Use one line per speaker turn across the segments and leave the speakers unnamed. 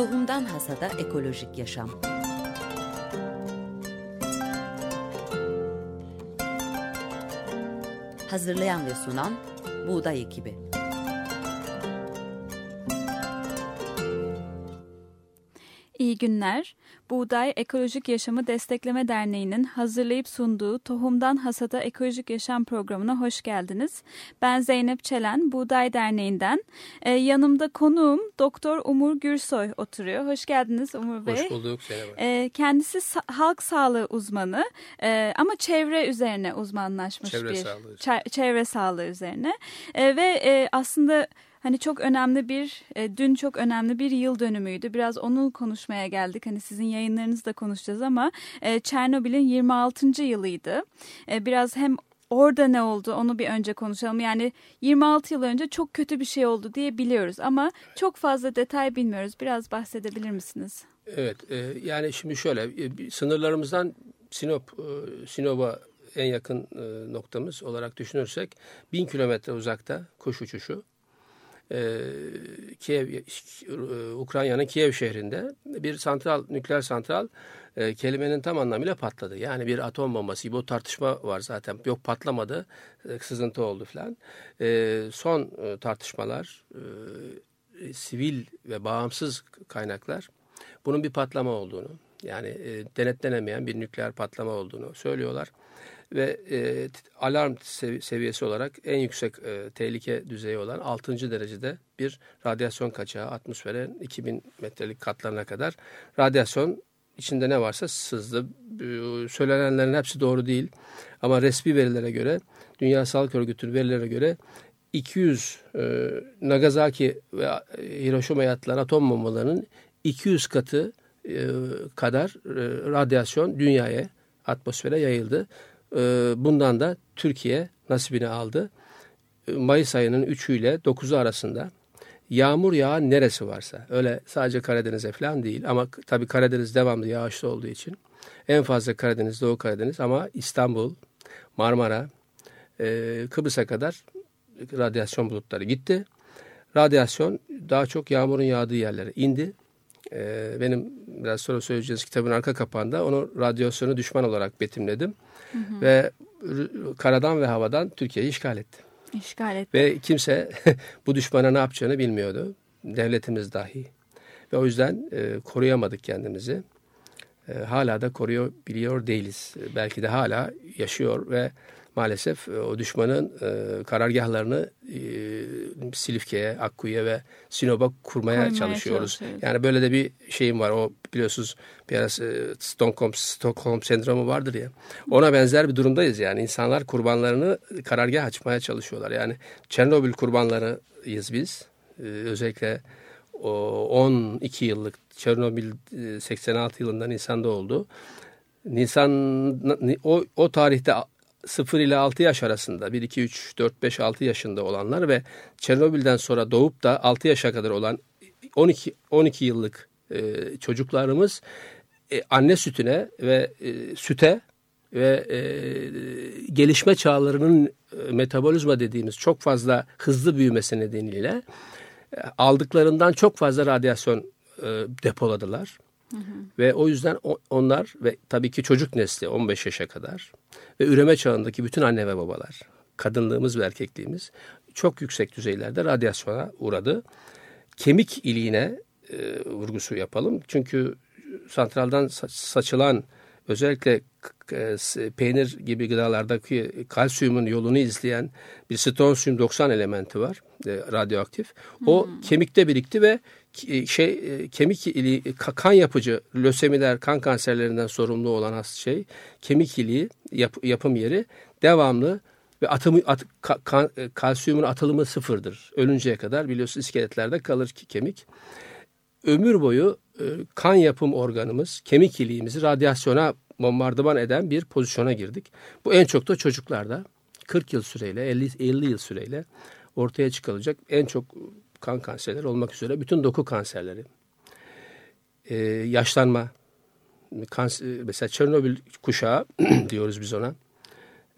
Tohumdan Hasada Ekolojik Yaşam. Hazırlayan ve sunan Buğday Ekibi
İyi günler. Buğday Ekolojik Yaşamı Destekleme Derneği'nin hazırlayıp sunduğu Tohumdan Hasada Ekolojik Yaşam programına hoş geldiniz. Ben Zeynep Çelen, Buğday Derneği'nden. Ee, yanımda konuğum Doktor Umur Gürsoy oturuyor. Hoş geldiniz Umur Bey.
Hoş bulduk Zeynep.
Ee, kendisi sa- halk sağlığı uzmanı ee, ama çevre üzerine uzmanlaşmış
Çevre
bir
sağlığı.
çe- çevre sağlığı üzerine Ee, ve e, aslında Hani çok önemli bir, e, dün çok önemli bir yıl dönümüydü. Biraz onu konuşmaya geldik. Hani sizin yayınlarınızı da konuşacağız ama e, Çernobil'in 26. yılıydı. E, biraz hem orada ne oldu onu bir önce konuşalım. Yani 26 yıl önce çok kötü bir şey oldu diye biliyoruz ama çok fazla detay bilmiyoruz. Biraz bahsedebilir misiniz?
Evet, e, yani şimdi şöyle e, sınırlarımızdan Sinop, e, Sinop'a en yakın e, noktamız olarak düşünürsek bin kilometre uzakta kuş uçuşu. E, Kiev, Ukrayna'nın Kiev şehrinde bir santral, nükleer santral e, kelimenin tam anlamıyla patladı. Yani bir atom bombası gibi o tartışma var zaten. Yok patlamadı, e, sızıntı oldu falan. E, son e, tartışmalar, e, sivil ve bağımsız kaynaklar bunun bir patlama olduğunu yani e, denetlenemeyen bir nükleer patlama olduğunu söylüyorlar. Ve e, alarm sev- seviyesi olarak en yüksek e, tehlike düzeyi olan 6. derecede bir radyasyon kaçağı atmosfere 2000 metrelik katlarına kadar radyasyon içinde ne varsa sızdı. Söylenenlerin hepsi doğru değil ama resmi verilere göre Dünya Sağlık Örgütü'nün verilerine göre 200 e, Nagasaki ve e, Hiroşima'ya atılan atom bombalarının 200 katı e, kadar e, radyasyon dünyaya, atmosfere yayıldı. E, bundan da Türkiye nasibini aldı. E, Mayıs ayının 3'ü ile 9'u arasında yağmur yağan neresi varsa öyle sadece Karadeniz'e falan değil ama tabii Karadeniz devamlı yağışlı olduğu için en fazla Karadeniz, Doğu Karadeniz ama İstanbul, Marmara, e, Kıbrıs'a kadar radyasyon bulutları gitti. Radyasyon daha çok yağmurun yağdığı yerlere indi. Ee, benim biraz sonra söyleyeceğiz kitabın arka kapağında onu radyasyonu düşman olarak betimledim. Ve r- karadan ve havadan Türkiye'yi işgal etti.
İşgal etti.
Ve kimse bu düşmana ne yapacağını bilmiyordu. Devletimiz dahi. Ve o yüzden e, koruyamadık kendimizi. E, hala da koruyor biliyor değiliz. E, belki de hala yaşıyor ve maalesef e, o düşmanın e, karargahlarını e, Silifke'ye, Akkuyu'ya ve Sinop'a kurmaya
Koymaya
çalışıyoruz.
çalışıyoruz.
Yani böyle de bir şeyim var. O biliyorsunuz biraz e, Stockholm, Stockholm sendromu vardır ya. Ona benzer bir durumdayız yani. İnsanlar kurbanlarını karargah açmaya çalışıyorlar. Yani Çernobil kurbanlarıyız biz. E, özellikle o 12 yıllık Çernobil e, 86 yılında Nisan'da oldu. Nisan o, o tarihte 0 ile 6 yaş arasında 1, 2, 3, 4, 5, 6 yaşında olanlar ve Çernobil'den sonra doğup da 6 yaşa kadar olan 12, 12 yıllık e, çocuklarımız e, anne sütüne ve e, süte ve e, gelişme çağlarının e, metabolizma dediğimiz çok fazla hızlı büyümesi nedeniyle e, aldıklarından çok fazla radyasyon e, depoladılar. Ve o yüzden onlar ve tabii ki çocuk nesli 15 yaşa kadar ve üreme çağındaki bütün anne ve babalar, kadınlığımız ve erkekliğimiz çok yüksek düzeylerde radyasyona uğradı. Kemik iliğine e, vurgusu yapalım. Çünkü santraldan sa- saçılan özellikle e, peynir gibi gıdalardaki kalsiyumun yolunu izleyen bir stronsiyum 90 elementi var e, radyoaktif. O kemikte birikti ve şey e, kemik iliği ka- kan yapıcı lösemiler kan kanserlerinden sorumlu olan şey kemik iliği yap- yapım yeri devamlı ve atımı at, ka- kan- e, kalsiyumun atılımı sıfırdır. Ölünceye kadar biliyorsunuz iskeletlerde kalır ki kemik ömür boyu e, kan yapım organımız, kemik iliğimizi radyasyona bombardıman eden bir pozisyona girdik. Bu en çok da çocuklarda 40 yıl süreyle, 50, 50 yıl süreyle ortaya çıkılacak en çok kan kanserleri olmak üzere bütün doku kanserleri, e, yaşlanma, kanser, mesela Çernobil kuşağı diyoruz biz ona.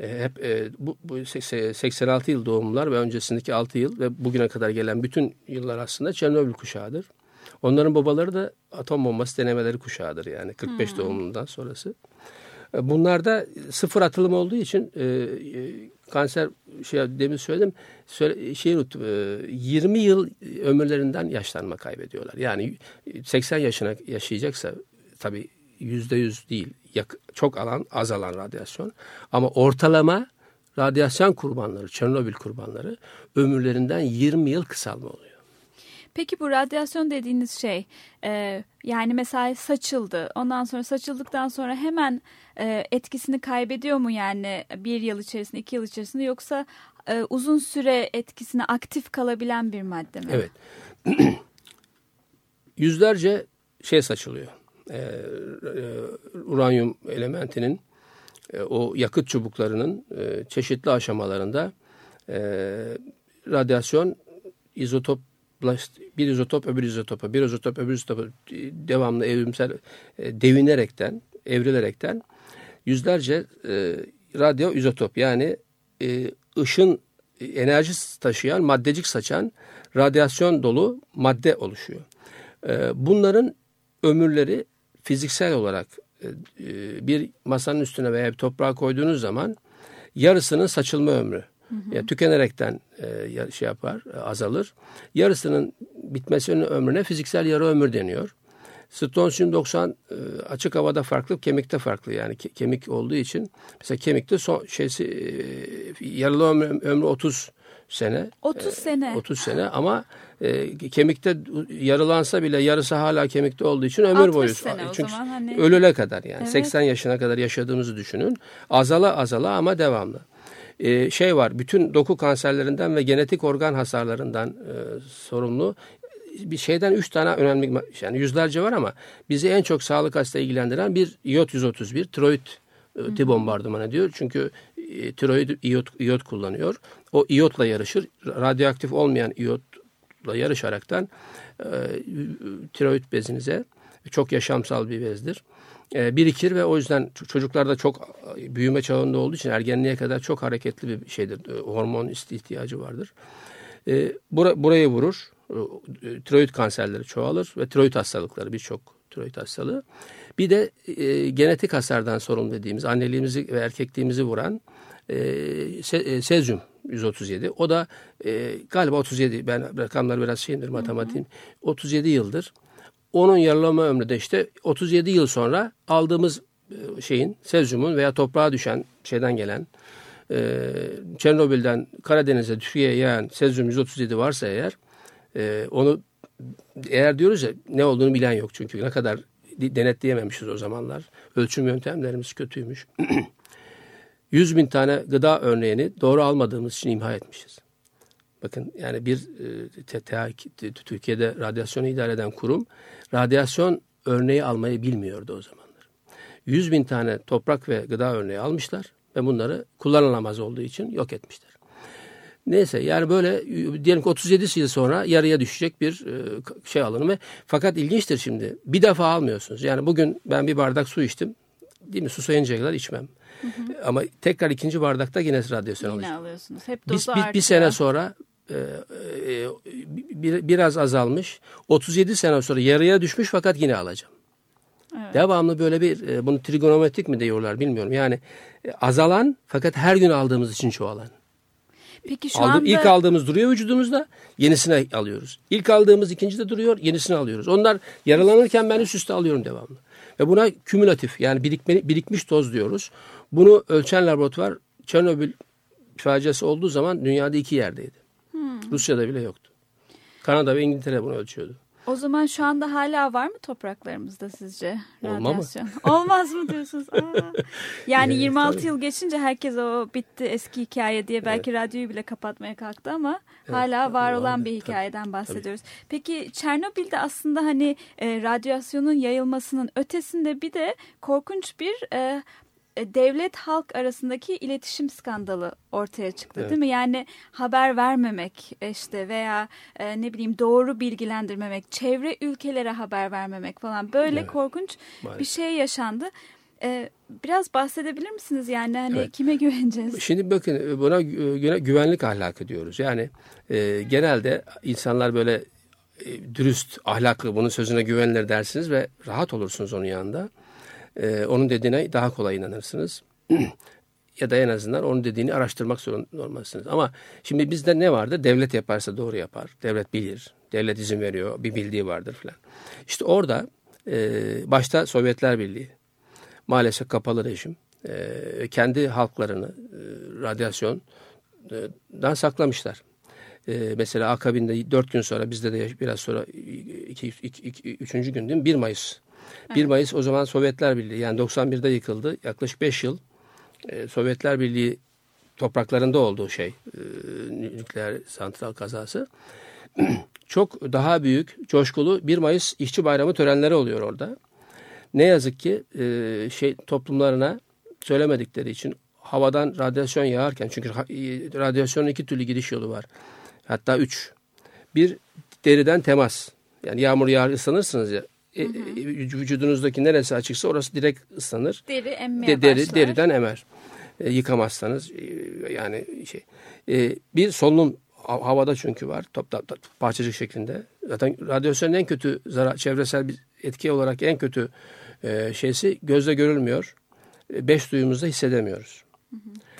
E, hep e, bu, bu 86 yıl doğumlular ve öncesindeki 6 yıl ve bugüne kadar gelen bütün yıllar aslında Çernobil kuşağıdır. Onların babaları da atom bombası denemeleri kuşağıdır yani 45 hmm. doğumundan sonrası. E, bunlarda sıfır atılım olduğu için e, e, kanser şey demin söyledim söyle, şey unuttum, e, 20 yıl ömürlerinden yaşlanma kaybediyorlar. Yani 80 yaşına yaşayacaksa tabii yüzde yüz değil çok alan az alan radyasyon ama ortalama radyasyon kurbanları Çernobil kurbanları ömürlerinden 20 yıl kısalma oluyor.
Peki bu radyasyon dediğiniz şey e, yani mesela saçıldı ondan sonra saçıldıktan sonra hemen e, etkisini kaybediyor mu yani bir yıl içerisinde iki yıl içerisinde yoksa e, uzun süre etkisine aktif kalabilen bir madde mi?
Evet yüzlerce şey saçılıyor e, e, uranyum elementinin e, o yakıt çubuklarının e, çeşitli aşamalarında e, radyasyon izotop bir izotop öbür izotopa, bir izotop öbür izotopa devamlı evrimsel e, devinerekten, evrilerekten yüzlerce e, radyo izotop yani e, ışın enerji taşıyan, maddecik saçan radyasyon dolu madde oluşuyor. E, bunların ömürleri fiziksel olarak e, e, bir masanın üstüne veya bir toprağa koyduğunuz zaman yarısının saçılma ömrü. Hı. Yani tükenerekten e, şey yapar, azalır. Yarısının bitmesinin ömrüne fiziksel yarı ömür deniyor. Strontium 90 açık havada farklı, kemikte farklı yani kemik olduğu için mesela kemikte son şeysi yarılı ömrü, ömrü 30 sene.
30 sene.
30 sene ama e, kemikte yarılansa bile yarısı hala kemikte olduğu için ömür boyu.
Sene o zaman hani...
ölüle kadar yani evet. 80 yaşına kadar yaşadığımızı düşünün. Azala azala ama devamlı. E, şey var bütün doku kanserlerinden ve genetik organ hasarlarından e, sorumlu bir şeyden üç tane önemli yani yüzlerce var ama bizi en çok sağlık hasta ilgilendiren bir iot 131 tiroid e, bombardımanı diyor. Çünkü e, tiroid iot, iot kullanıyor. O iotla yarışır. Radyoaktif olmayan iotla yarışaraktan e, tiroid bezinize çok yaşamsal bir bezdir. E, birikir ve o yüzden çocuklarda çok e, büyüme çağında olduğu için ergenliğe kadar çok hareketli bir şeydir. E, hormon ihtiyacı vardır. Bura, burayı vurur. Tiroid kanserleri çoğalır ve tiroid hastalıkları birçok tiroid hastalığı. Bir de genetik hasardan sorumlu dediğimiz anneliğimizi ve erkekliğimizi vuran se, sezyum 137. O da galiba 37 ben rakamlar biraz şeyimdir matematiğim. 37 yıldır. Onun yaralama ömrü de işte 37 yıl sonra aldığımız e, şeyin sezyumun veya toprağa düşen şeyden gelen e, Çernobil'den Karadeniz'e Türkiye'ye yağan sezyum 137 varsa eğer e, onu eğer diyoruz ya ne olduğunu bilen yok çünkü ne kadar denetleyememişiz o zamanlar. Ölçüm yöntemlerimiz kötüymüş. 100 bin tane gıda örneğini doğru almadığımız için imha etmişiz. Bakın yani bir e, Türkiye'de radyasyonu idare eden kurum radyasyon örneği almayı bilmiyordu o zamanlar. 100 bin tane toprak ve gıda örneği almışlar ve bunları kullanılamaz olduğu için yok etmişler. Neyse yani böyle diyelim ki 37 yıl sonra yarıya düşecek bir e, şey alınımı. Fakat ilginçtir şimdi bir defa almıyorsunuz. Yani bugün ben bir bardak su içtim. Değil mi? Su sayıncaya kadar içmem. Hı hı. Ama tekrar ikinci bardakta yine radyasyon
yine
alacağım.
alıyorsunuz. Hep dozu
bir, bir, bir sene sonra e, e, bir, biraz azalmış. 37 sene sonra yarıya düşmüş fakat yine alacağım. Evet. Devamlı böyle bir e, bunu trigonometrik mi diyorlar bilmiyorum. Yani e, azalan fakat her gün aldığımız için çoğalan.
Peki şu
Aldım,
anda...
İlk aldığımız duruyor vücudumuzda yenisini alıyoruz. İlk aldığımız ikinci de duruyor yenisini alıyoruz. Onlar yaralanırken ben üst üste alıyorum devamlı. Ve buna kümülatif yani birikme, birikmiş toz diyoruz. Bunu ölçen laboratuvar Çernobil faciası olduğu zaman dünyada iki yerdeydi. Rusya'da bile yoktu. Kanada ve İngiltere bunu ölçüyordu.
O zaman şu anda hala var mı topraklarımızda sizce
radyasyon?
Olma mı? Olmaz mı diyorsunuz? Aa. Yani evet, 26 tabii. yıl geçince herkes o bitti eski hikaye diye belki evet. radyoyu bile kapatmaya kalktı ama evet, hala var olan tabii, bir hikayeden tabii, bahsediyoruz. Tabii. Peki Çernobil'de aslında hani e, radyasyonun yayılmasının ötesinde bir de korkunç bir e, devlet halk arasındaki iletişim skandalı ortaya çıktı evet. değil mi? Yani haber vermemek işte veya e, ne bileyim doğru bilgilendirmemek, çevre ülkelere haber vermemek falan böyle evet. korkunç Maalesef. bir şey yaşandı. E, biraz bahsedebilir misiniz yani hani evet. kime güveneceğiz?
Şimdi bakın buna güvenlik ahlakı diyoruz. Yani e, genelde insanlar böyle e, dürüst, ahlaklı, bunun sözüne güvenilir dersiniz ve rahat olursunuz onun yanında. E, onun dediğine daha kolay inanırsınız. ya da en azından onun dediğini araştırmak zorunda olmalısınız. Ama şimdi bizde ne vardır? Devlet yaparsa doğru yapar. Devlet bilir. Devlet izin veriyor. Bir bildiği vardır falan. İşte orada e, başta Sovyetler Birliği maalesef kapalı rejim e, kendi halklarını e, radyasyondan saklamışlar. E, mesela akabinde dört gün sonra bizde de biraz sonra iki, iki, iki, üçüncü gün değil mi? 1 Mayıs. Evet. 1 Mayıs o zaman Sovyetler Birliği yani 91'de yıkıldı. Yaklaşık 5 yıl e, Sovyetler Birliği topraklarında olduğu şey e, nükleer santral kazası. Çok daha büyük, coşkulu 1 Mayıs İşçi Bayramı törenleri oluyor orada. Ne yazık ki e, şey toplumlarına söylemedikleri için havadan radyasyon yağarken çünkü radyasyonun iki türlü giriş yolu var. Hatta üç. Bir deriden temas. Yani yağmur yağar ıslanırsınız ya. E, hı hı. vücudunuzdaki neresi açıksa orası direkt ıslanır.
Deri emmeye De,
deri, başlar. Deriden emer. E, yıkamazsanız e, yani şey. E, bir solunum havada çünkü var. Top, top, top, parçacık şeklinde. Zaten radyasyonun en kötü zarar, çevresel bir etki olarak en kötü e, şeysi gözle görülmüyor. E, beş duyumuzda hissedemiyoruz.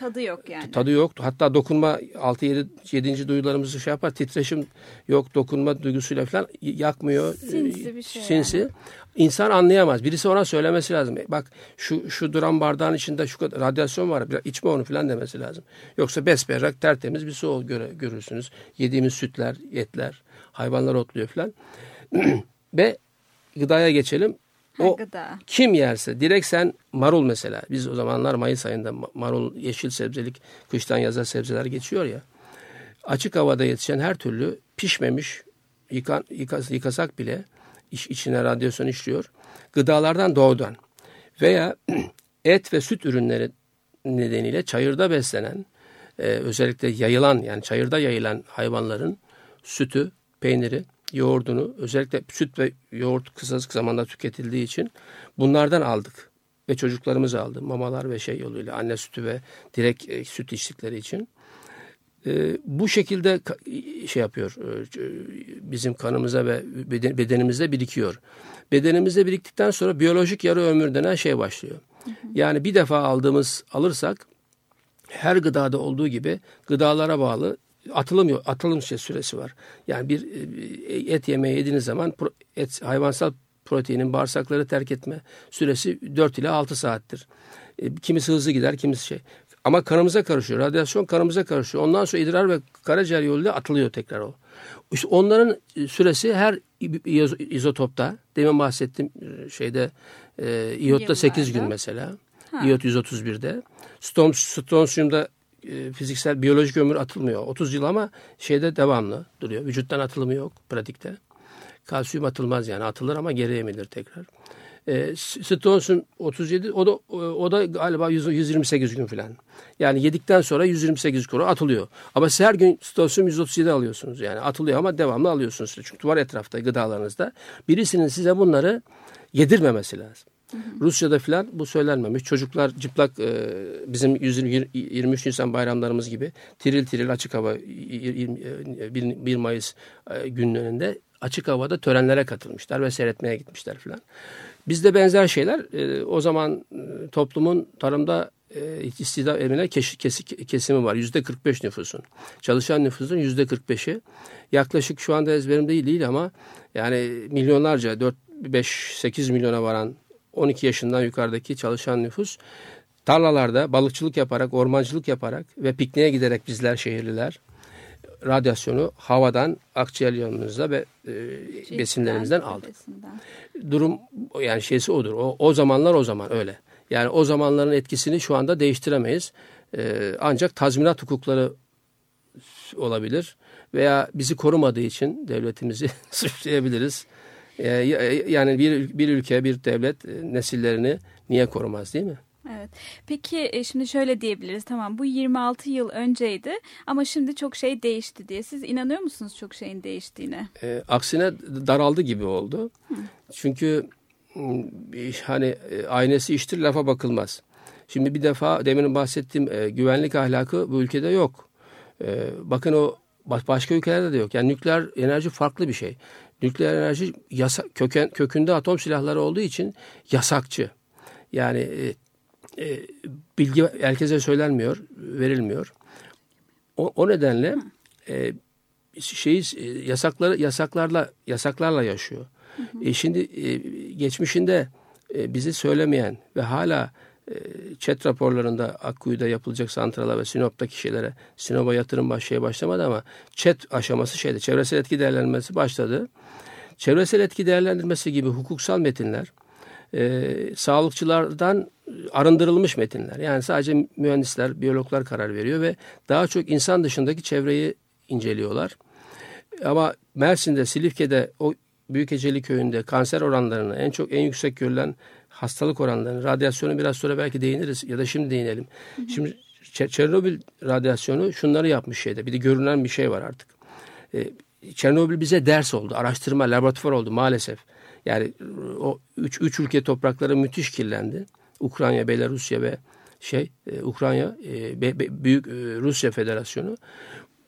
Tadı yok yani.
Tadı yok. Hatta dokunma 6 7 7. duyularımızı şey yapar. Titreşim yok. Dokunma duygusuyla falan yakmıyor.
Sinsi bir şey.
Sinsi. Yani. İnsan anlayamaz. Birisi ona söylemesi lazım. E, bak şu şu duran bardağın içinde şu kadar radyasyon var. Biraz içme onu falan demesi lazım. Yoksa besberrak tertemiz bir su göre, görürsünüz. Yediğimiz sütler, etler, hayvanlar otluyor falan. Ve gıdaya geçelim. O gıda. kim yerse direkt sen marul mesela biz o zamanlar Mayıs ayında marul yeşil sebzelik kıştan yaza sebzeler geçiyor ya. Açık havada yetişen her türlü pişmemiş yıkan, yıkas, yıkasak bile iç, içine radyasyon işliyor. Gıdalardan doğudan veya et ve süt ürünleri nedeniyle çayırda beslenen e, özellikle yayılan yani çayırda yayılan hayvanların sütü, peyniri yoğurdunu özellikle süt ve yoğurt kısa zamanda tüketildiği için bunlardan aldık. Ve çocuklarımız aldı mamalar ve şey yoluyla anne sütü ve direkt e, süt içtikleri için. E, bu şekilde şey yapıyor e, bizim kanımıza ve beden, bedenimizde birikiyor. Bedenimizde biriktikten sonra biyolojik yarı ömür denen şey başlıyor. Hı hı. Yani bir defa aldığımız alırsak her gıdada olduğu gibi gıdalara bağlı atılım atılım şey süresi var. Yani bir e, et yemeği yediğiniz zaman et hayvansal proteinin bağırsakları terk etme süresi 4 ile 6 saattir. E, kimisi hızlı gider, kimisi şey. Ama kanımıza karışıyor. Radyasyon kanımıza karışıyor. Ondan sonra idrar ve karaciğer yoluyla atılıyor tekrar o. İşte onların süresi her izotopta, demin bahsettiğim e, şeyde e, iyotta 8 gün mesela. Ha. İyot 131'de. Strontium'da e, fiziksel biyolojik ömür atılmıyor. 30 yıl ama şeyde devamlı duruyor. Vücuttan atılımı yok pratikte. Kalsiyum atılmaz yani atılır ama geri emilir tekrar. E, strontium 37 o da o da galiba 100, 128 gün falan. Yani yedikten sonra 128 kuru atılıyor. Ama siz her gün strontium 137 alıyorsunuz yani atılıyor ama devamlı alıyorsunuz. Çünkü var etrafta gıdalarınızda. Birisinin size bunları yedirmemesi lazım. Rusya'da filan bu söylenmemiş. Çocuklar cıplak e, bizim 23 Nisan bayramlarımız gibi tiril tiril açık hava 1 Mayıs e, günlerinde açık havada törenlere katılmışlar ve seyretmeye gitmişler filan. Bizde benzer şeyler e, o zaman toplumun tarımda e, istihdam emine kesimi var. Yüzde 45 nüfusun. Çalışan nüfusun yüzde 45'i. Yaklaşık şu anda ezberim değil, değil ama yani milyonlarca 4 5 8 milyona varan 12 yaşından yukarıdaki çalışan nüfus tarlalarda balıkçılık yaparak, ormancılık yaparak ve pikniğe giderek bizler şehirliler radyasyonu havadan, akciğer yolumuzda ve e, besinlerimizden aldık. Besinden. Durum yani şeysi odur. O, o zamanlar o zaman öyle. Yani o zamanların etkisini şu anda değiştiremeyiz. E, ancak tazminat hukukları olabilir veya bizi korumadığı için devletimizi suçlayabiliriz. Ee, yani bir, bir ülke, bir devlet e, nesillerini niye korumaz değil mi?
Evet. Peki e, şimdi şöyle diyebiliriz. Tamam bu 26 yıl önceydi ama şimdi çok şey değişti diye. Siz inanıyor musunuz çok şeyin değiştiğine?
E, aksine daraldı gibi oldu. Hı. Çünkü hani e, aynesi iştir lafa bakılmaz. Şimdi bir defa demin bahsettiğim e, güvenlik ahlakı bu ülkede yok. E, bakın o başka ülkelerde de yok. Yani nükleer enerji farklı bir şey nükleer enerji yasa, köken, kökünde atom silahları olduğu için yasakçı. Yani e, e, bilgi herkese söylenmiyor, verilmiyor. O, o nedenle e, şeyi e, yasakları yasaklarla yasaklarla yaşıyor. Hı hı. E, şimdi e, geçmişinde e, bizi söylemeyen ve hala e, chat raporlarında Akkuyu'da yapılacak santrala ve Sinop'taki şeylere Sinop'a yatırım başlaya başlamadı ama chat aşaması şeyde çevresel etki değerlendirmesi başladı. Çevresel etki değerlendirmesi gibi hukuksal metinler e, sağlıkçılardan arındırılmış metinler. Yani sadece mühendisler, biyologlar karar veriyor ve daha çok insan dışındaki çevreyi inceliyorlar. Ama Mersin'de, Silifke'de, o Büyükeceli köyünde kanser oranlarını en çok en yüksek görülen hastalık oranlarını, radyasyonu biraz sonra belki değiniriz ya da şimdi değinelim. Hı hı. Şimdi Çernobil radyasyonu şunları yapmış şeyde. Bir de görünen bir şey var artık. Ee, Çernobil bize ders oldu, araştırma, laboratuvar oldu maalesef. Yani o üç, üç ülke toprakları müthiş kirlendi. Ukrayna, Belarusya ve şey e, Ukrayna e, be, büyük e, Rusya Federasyonu.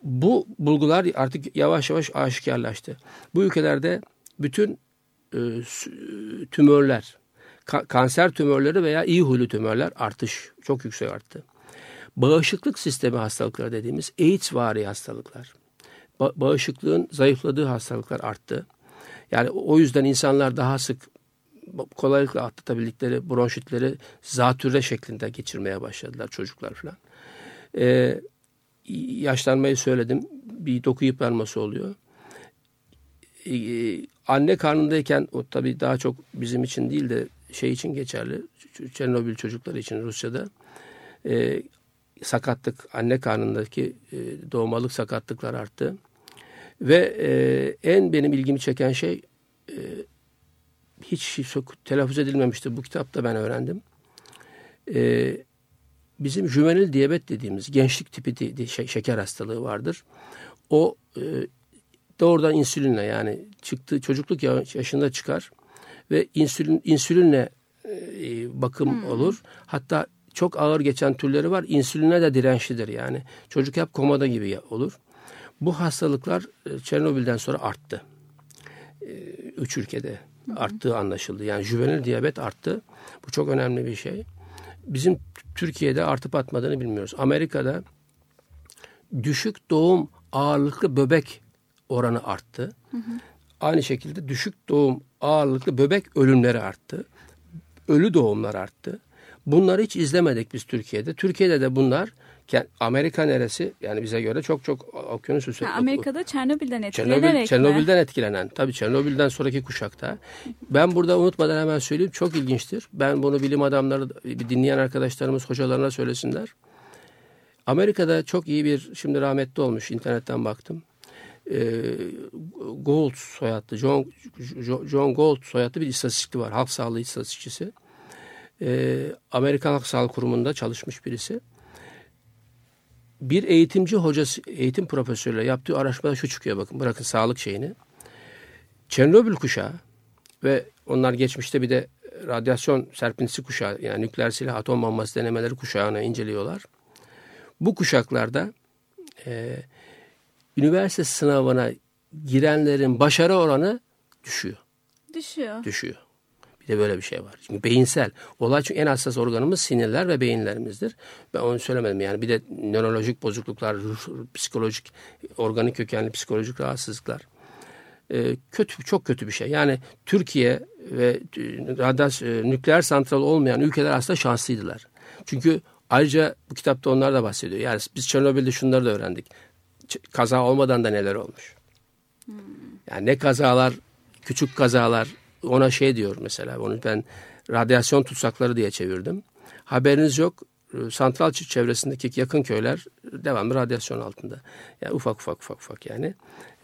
Bu bulgular artık yavaş yavaş aşikarlaştı. Bu ülkelerde bütün e, tümörler, ka- kanser tümörleri veya iyi huylu tümörler artış çok yüksek arttı. Bağışıklık sistemi hastalıkları dediğimiz AIDS vari hastalıklar, ba- bağışıklığın zayıfladığı hastalıklar arttı. Yani o yüzden insanlar daha sık kolaylıkla atlatabildikleri bronşitleri zatürre şeklinde geçirmeye başladılar çocuklar falan. Ee, yaşlanmayı söyledim. Bir doku yıpranması oluyor. Ee, anne karnındayken o tabii daha çok bizim için değil de şey için geçerli. Çernobil çocukları için Rusya'da e, sakatlık, anne karnındaki e, doğmalık sakatlıklar arttı. Ve e, en benim ilgimi çeken şey e, hiç telaffuz edilmemişti. Bu kitapta ben öğrendim. E, bizim juvenil diyabet dediğimiz gençlik tipi di, di, şeker hastalığı vardır. O e, doğrudan insülinle yani çıktığı çocukluk yaşında çıkar ve insülin insülinle e, bakım hmm. olur. Hatta çok ağır geçen türleri var. İnsüline de dirençlidir yani. Çocuk hep komada gibi olur. Bu hastalıklar e, Çernobil'den sonra arttı. E, üç ülkede arttığı anlaşıldı. Yani juvenil diyabet arttı. Bu çok önemli bir şey. Bizim Türkiye'de artıp atmadığını bilmiyoruz. Amerika'da düşük doğum ağırlıklı böbek oranı arttı. Hı hı. Aynı şekilde düşük doğum ağırlıklı böbek ölümleri arttı. Ölü doğumlar arttı. Bunları hiç izlemedik biz Türkiye'de. Türkiye'de de bunlar Amerika neresi? Yani bize göre çok çok okyanus üstü.
Amerika'da Çernobil'den etkilenerek Çernobil,
Çernobil'den etkilenen. Tabii Çernobil'den sonraki kuşakta. Ben burada unutmadan hemen söyleyeyim. Çok ilginçtir. Ben bunu bilim adamları, dinleyen arkadaşlarımız, hocalarına söylesinler. Amerika'da çok iyi bir, şimdi rahmetli olmuş, internetten baktım. Ee, Gold soyadlı, John, John Gold soyadlı bir istatistikçi var. Halk sağlığı istatistikçisi. Ee, Amerikan Halk Sağlığı Kurumu'nda çalışmış birisi bir eğitimci hocası, eğitim profesörüyle yaptığı araştırmada şu çıkıyor bakın bırakın sağlık şeyini. Çernobil kuşağı ve onlar geçmişte bir de radyasyon serpintisi kuşağı yani nükleer silah atom bombası denemeleri kuşağını inceliyorlar. Bu kuşaklarda e, üniversite sınavına girenlerin başarı oranı düşüyor.
Düşüyor.
Düşüyor. Bir de böyle bir şey var. Çünkü beyinsel. Olay çünkü en hassas organımız sinirler ve beyinlerimizdir. Ben onu söylemedim yani. Bir de nörolojik bozukluklar, psikolojik, organik kökenli psikolojik rahatsızlıklar. Ee, kötü, çok kötü bir şey. Yani Türkiye ve radyas, e, nükleer santral olmayan ülkeler aslında şanslıydılar. Çünkü ayrıca bu kitapta onlar da bahsediyor. Yani biz Çernobil'de şunları da öğrendik. Kaza olmadan da neler olmuş. Yani ne kazalar, küçük kazalar, ona şey diyor mesela onu ben radyasyon tutsakları diye çevirdim. Haberiniz yok e, santral çevresindeki yakın köyler devamlı radyasyon altında. Yani ufak ufak ufak ufak yani.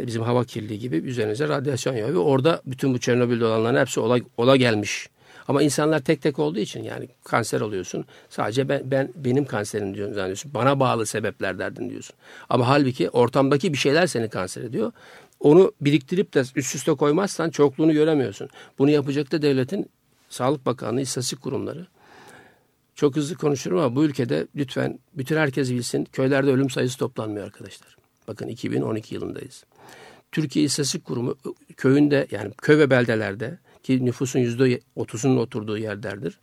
E, bizim hava kirliliği gibi üzerinize radyasyon yağıyor. Ve orada bütün bu Çernobil'de olanların hepsi ola, ola gelmiş. Ama insanlar tek tek olduğu için yani kanser oluyorsun. Sadece ben, ben benim kanserim diyorsun zannediyorsun. Bana bağlı sebeplerden diyorsun. Ama halbuki ortamdaki bir şeyler seni kanser ediyor. Onu biriktirip de üst üste koymazsan çokluğunu göremiyorsun. Bunu yapacak da devletin Sağlık Bakanlığı, istatistik kurumları. Çok hızlı konuşurum ama bu ülkede lütfen bütün herkes bilsin köylerde ölüm sayısı toplanmıyor arkadaşlar. Bakın 2012 yılındayız. Türkiye İstatistik Kurumu köyünde yani köy ve beldelerde ki nüfusun yüzde otuzunun oturduğu yerlerdir.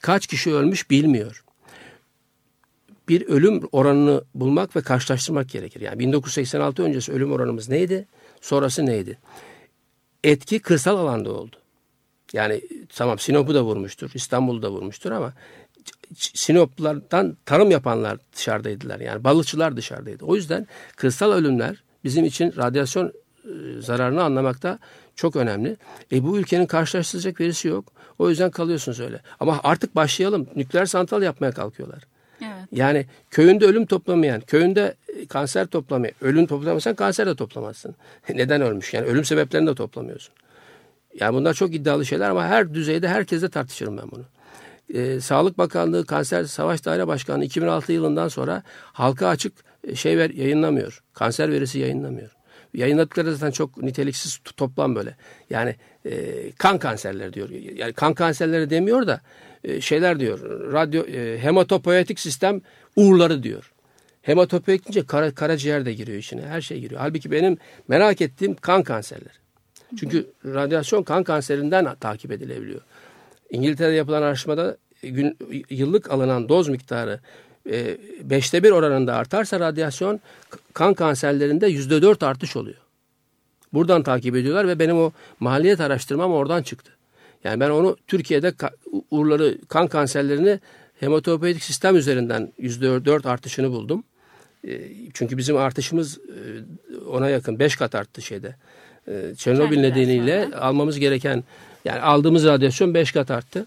Kaç kişi ölmüş bilmiyor. Bir ölüm oranını bulmak ve karşılaştırmak gerekir. Yani 1986 öncesi ölüm oranımız neydi? Sonrası neydi? Etki kırsal alanda oldu. Yani tamam Sinop'u da vurmuştur, İstanbul'u da vurmuştur ama Sinoplardan tarım yapanlar dışarıdaydılar. Yani balıkçılar dışarıdaydı. O yüzden kırsal ölümler bizim için radyasyon e, zararını anlamakta çok önemli. E bu ülkenin karşılaştıracak verisi yok. O yüzden kalıyorsunuz öyle. Ama artık başlayalım. Nükleer santral yapmaya kalkıyorlar. Evet. Yani köyünde ölüm toplamayan, köyünde kanser toplamayan, ölüm toplamazsan kanser de toplamazsın. Neden ölmüş? Yani ölüm sebeplerini de toplamıyorsun. Yani bunlar çok iddialı şeyler ama her düzeyde herkese tartışırım ben bunu. Ee, Sağlık Bakanlığı Kanser Savaş Daire Başkanlığı 2006 yılından sonra halka açık e, şey ver, yayınlamıyor. Kanser verisi yayınlamıyor. Yayınladıkları zaten çok niteliksiz toplam böyle. Yani e, kan kanserleri diyor. Yani kan kanserleri demiyor da e, şeyler diyor. Radyo e, hematopoietik sistem uğurları diyor. Hematopoietik deyince kara, karaciğer de giriyor içine. Her şey giriyor. Halbuki benim merak ettiğim kan kanserleri. Çünkü radyasyon kan kanserinden takip edilebiliyor. İngiltere'de yapılan araştırmada gün, yıllık alınan doz miktarı e, beşte bir oranında artarsa radyasyon kan kanserlerinde yüzde dört artış oluyor. Buradan takip ediyorlar ve benim o maliyet araştırmam oradan çıktı. Yani ben onu Türkiye'de uğurları kan kanserlerini hematopoietik sistem üzerinden yüzde dört artışını buldum. E, çünkü bizim artışımız e, ona yakın beş kat arttı şeyde. Çernobil nedeniyle almamız gereken yani aldığımız radyasyon beş kat arttı.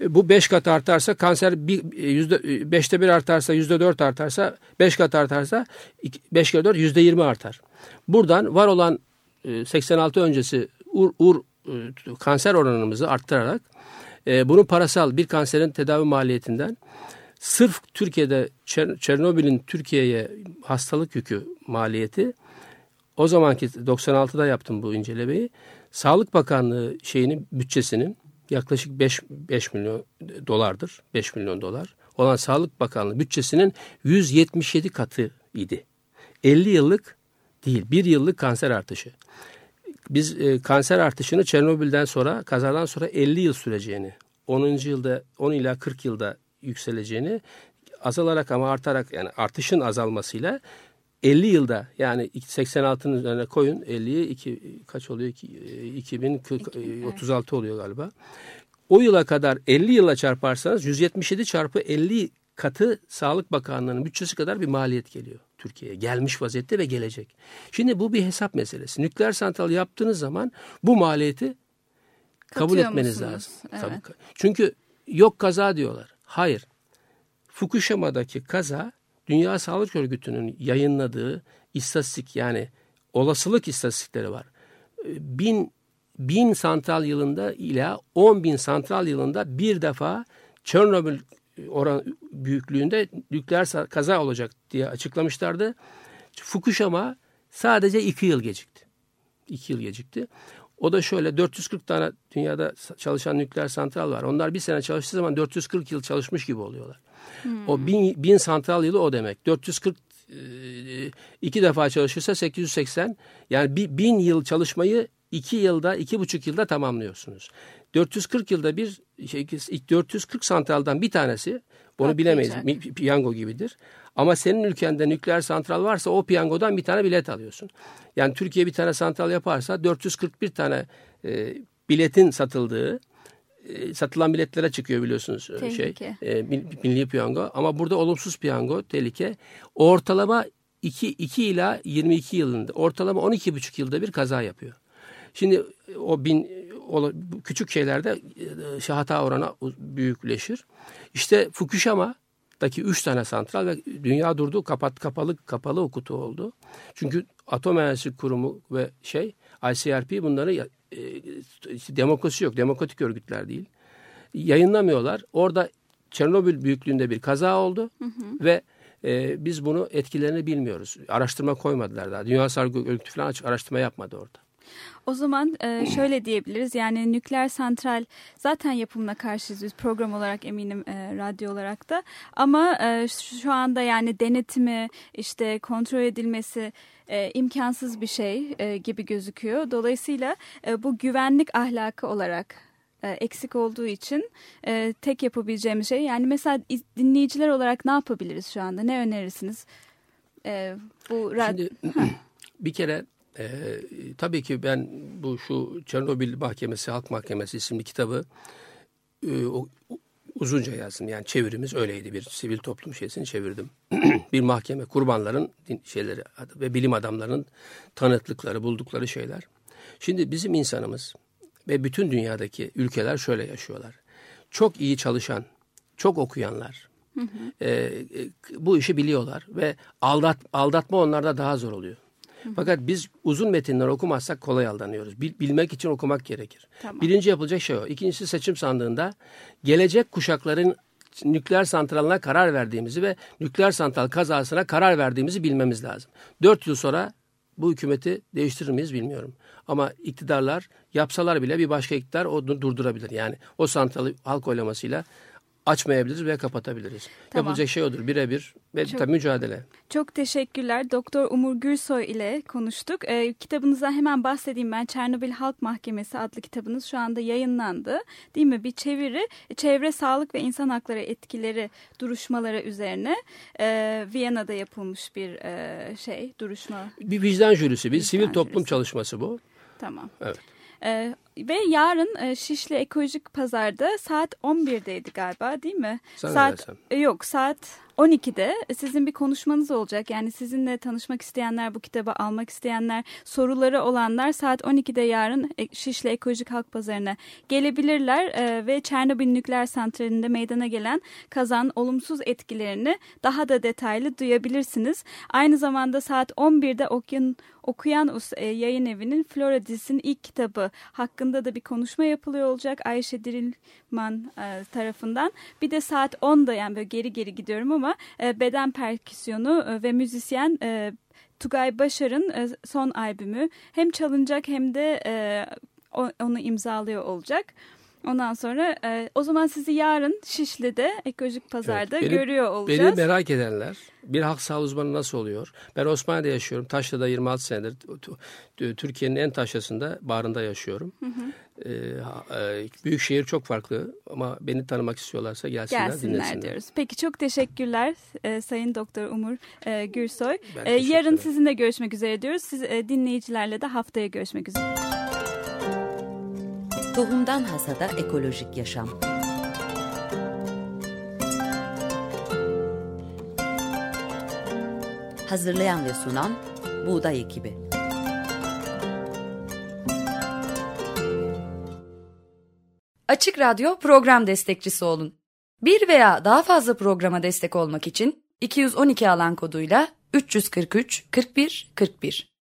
E, bu beş kat artarsa kanser bir, e, yüzde, e, beşte bir artarsa yüzde dört artarsa beş kat artarsa beş kere dört yüzde yirmi artar. Buradan var olan 86 öncesi ur, ur kanser oranımızı arttırarak bunun parasal bir kanserin tedavi maliyetinden sırf Türkiye'de Çernobil'in Türkiye'ye hastalık yükü maliyeti o zamanki 96'da yaptım bu incelemeyi. Sağlık Bakanlığı şeyinin bütçesinin yaklaşık 5, 5 milyon dolardır. 5 milyon dolar. Olan Sağlık Bakanlığı bütçesinin 177 katı idi. 50 yıllık değil, bir yıllık kanser artışı. Biz e, kanser artışını Çernobil'den sonra, kazadan sonra 50 yıl süreceğini, 10. yılda 10 ila 40 yılda yükseleceğini azalarak ama artarak yani artışın azalmasıyla 50 yılda yani 86'nın üzerine koyun 50'yi iki, kaç oluyor? 2036 oluyor galiba. O yıla kadar 50 yıla çarparsanız 177 çarpı 50 katı Sağlık Bakanlığı'nın bütçesi kadar bir maliyet geliyor Türkiye'ye. Gelmiş vaziyette ve gelecek. Şimdi bu bir hesap meselesi. Nükleer santral yaptığınız zaman bu maliyeti kabul Katıyor etmeniz musunuz? lazım. Evet. Tabii. Çünkü yok kaza diyorlar. Hayır. Fukushima'daki kaza Dünya Sağlık Örgütü'nün yayınladığı istatistik yani olasılık istatistikleri var. Bin, bin santral yılında ile on bin santral yılında bir defa Çernobil oran büyüklüğünde nükleer kaza olacak diye açıklamışlardı. Fukushima sadece iki yıl gecikti. İki yıl gecikti. O da şöyle 440 tane dünyada çalışan nükleer santral var. Onlar bir sene çalıştığı zaman 440 yıl çalışmış gibi oluyorlar. Hmm. O bin, bin santral yılı o demek. 440 e, iki defa çalışırsa 880 yani bin yıl çalışmayı iki yılda iki buçuk yılda tamamlıyorsunuz. 440 yılda bir şey, 440 santraldan bir tanesi bunu bilemeyiz. Piyango gibidir. Ama senin ülkende nükleer santral varsa o piyangodan bir tane bilet alıyorsun. Yani Türkiye bir tane santral yaparsa 441 tane e, biletin satıldığı e, satılan biletlere çıkıyor biliyorsunuz e, şey e, milli piyango ama burada olumsuz piyango tehlike ortalama 2, 2 ila 22 yılında ortalama 12 buçuk yılda bir kaza yapıyor. Şimdi o bin küçük şeylerde e, hata oranı büyükleşir. İşte Fukushima'daki üç tane santral ve dünya durdu kapat kapalı kapalı o kutu oldu. Çünkü Atom Enerjisi Kurumu ve şey ICRP bunları e, demokrasi yok. Demokratik örgütler değil. Yayınlamıyorlar. Orada Çernobil büyüklüğünde bir kaza oldu hı hı. ve e, biz bunu etkilerini bilmiyoruz. Araştırma koymadılar daha. Dünya Sağlık Örgütü falan araştırma yapmadı orada.
O zaman e, şöyle diyebiliriz yani nükleer santral zaten yapımına karşıyız biz program olarak eminim e, radyo olarak da ama e, şu anda yani denetimi işte kontrol edilmesi e, imkansız bir şey e, gibi gözüküyor. Dolayısıyla e, bu güvenlik ahlakı olarak e, eksik olduğu için e, tek yapabileceğimiz şey yani mesela dinleyiciler olarak ne yapabiliriz şu anda ne önerirsiniz?
E, bu Şimdi bir kere e, tabii ki ben bu şu Çernobil Mahkemesi Halk Mahkemesi isimli kitabı e, o, uzunca yazdım. Yani çevirimiz öyleydi. Bir sivil toplum şeysini çevirdim. bir mahkeme kurbanların şeyleri ve bilim adamlarının tanıklıkları, buldukları şeyler. Şimdi bizim insanımız ve bütün dünyadaki ülkeler şöyle yaşıyorlar. Çok iyi çalışan, çok okuyanlar E, bu işi biliyorlar ve aldat, aldatma onlarda daha zor oluyor. Fakat biz uzun metinler okumazsak kolay aldanıyoruz. Bil, bilmek için okumak gerekir. Tamam. Birinci yapılacak şey o. İkincisi seçim sandığında gelecek kuşakların nükleer santralına karar verdiğimizi ve nükleer santral kazasına karar verdiğimizi bilmemiz lazım. Dört yıl sonra bu hükümeti değiştirir miyiz bilmiyorum. Ama iktidarlar yapsalar bile bir başka iktidar onu durdurabilir. Yani o santralı halk oylamasıyla açmayabiliriz veya kapatabiliriz. Tamam. Yapılacak şey odur birebir ve çok, tabii mücadele.
Çok teşekkürler. Doktor Umur Gürsoy ile konuştuk. E, kitabınıza hemen bahsedeyim ben. Çernobil Halk Mahkemesi adlı kitabınız şu anda yayınlandı. Değil mi? Bir çeviri çevre sağlık ve insan hakları etkileri duruşmaları üzerine e, Viyana'da yapılmış bir e, şey duruşma.
Bir vicdan jürisi, bir vicdan sivil toplum jürisi. çalışması bu.
Tamam. Evet. Ee, ve yarın e, Şişli Ekolojik Pazar'da saat 11'deydi galiba değil mi?
Sen
saat e, yok saat 12'de sizin bir konuşmanız olacak. Yani sizinle tanışmak isteyenler, bu kitabı almak isteyenler, soruları olanlar saat 12'de yarın e, Şişli Ekolojik Halk Pazarı'na gelebilirler e, ve Çernobil Nükleer Santrali'nde meydana gelen kazan olumsuz etkilerini daha da detaylı duyabilirsiniz. Aynı zamanda saat 11'de Okyan Okuyan Us e, yayın evinin Flora dizisinin ilk kitabı hakkında da bir konuşma yapılıyor olacak Ayşe Dirilman e, tarafından. Bir de saat 10'da yani böyle geri geri gidiyorum ama e, beden perküsyonu e, ve müzisyen e, Tugay Başar'ın e, son albümü hem çalınacak hem de e, onu imzalıyor olacak. Ondan sonra e, o zaman sizi yarın Şişli'de ekolojik pazarda evet, beni, görüyor olacağız.
Beni merak edenler bir halk sağlığı uzmanı nasıl oluyor? Ben Osmaniye'de yaşıyorum. Taşlı'da 26 senedir. Türkiye'nin en taşrasında barında yaşıyorum. Hı hı. Ee, büyük şehir çok farklı ama beni tanımak istiyorlarsa gelsinler, gelsinler dinlesinler. diyoruz.
Peki çok teşekkürler e, Sayın Doktor Umur e, Gürsoy. E, yarın sizinle görüşmek üzere diyoruz. Siz e, dinleyicilerle de haftaya görüşmek üzere.
Tohumdan Hasada Ekolojik Yaşam. Hazırlayan ve sunan Buğday Ekibi.
Açık Radyo program destekçisi olun. Bir veya daha fazla programa destek olmak için 212 alan koduyla 343 41 41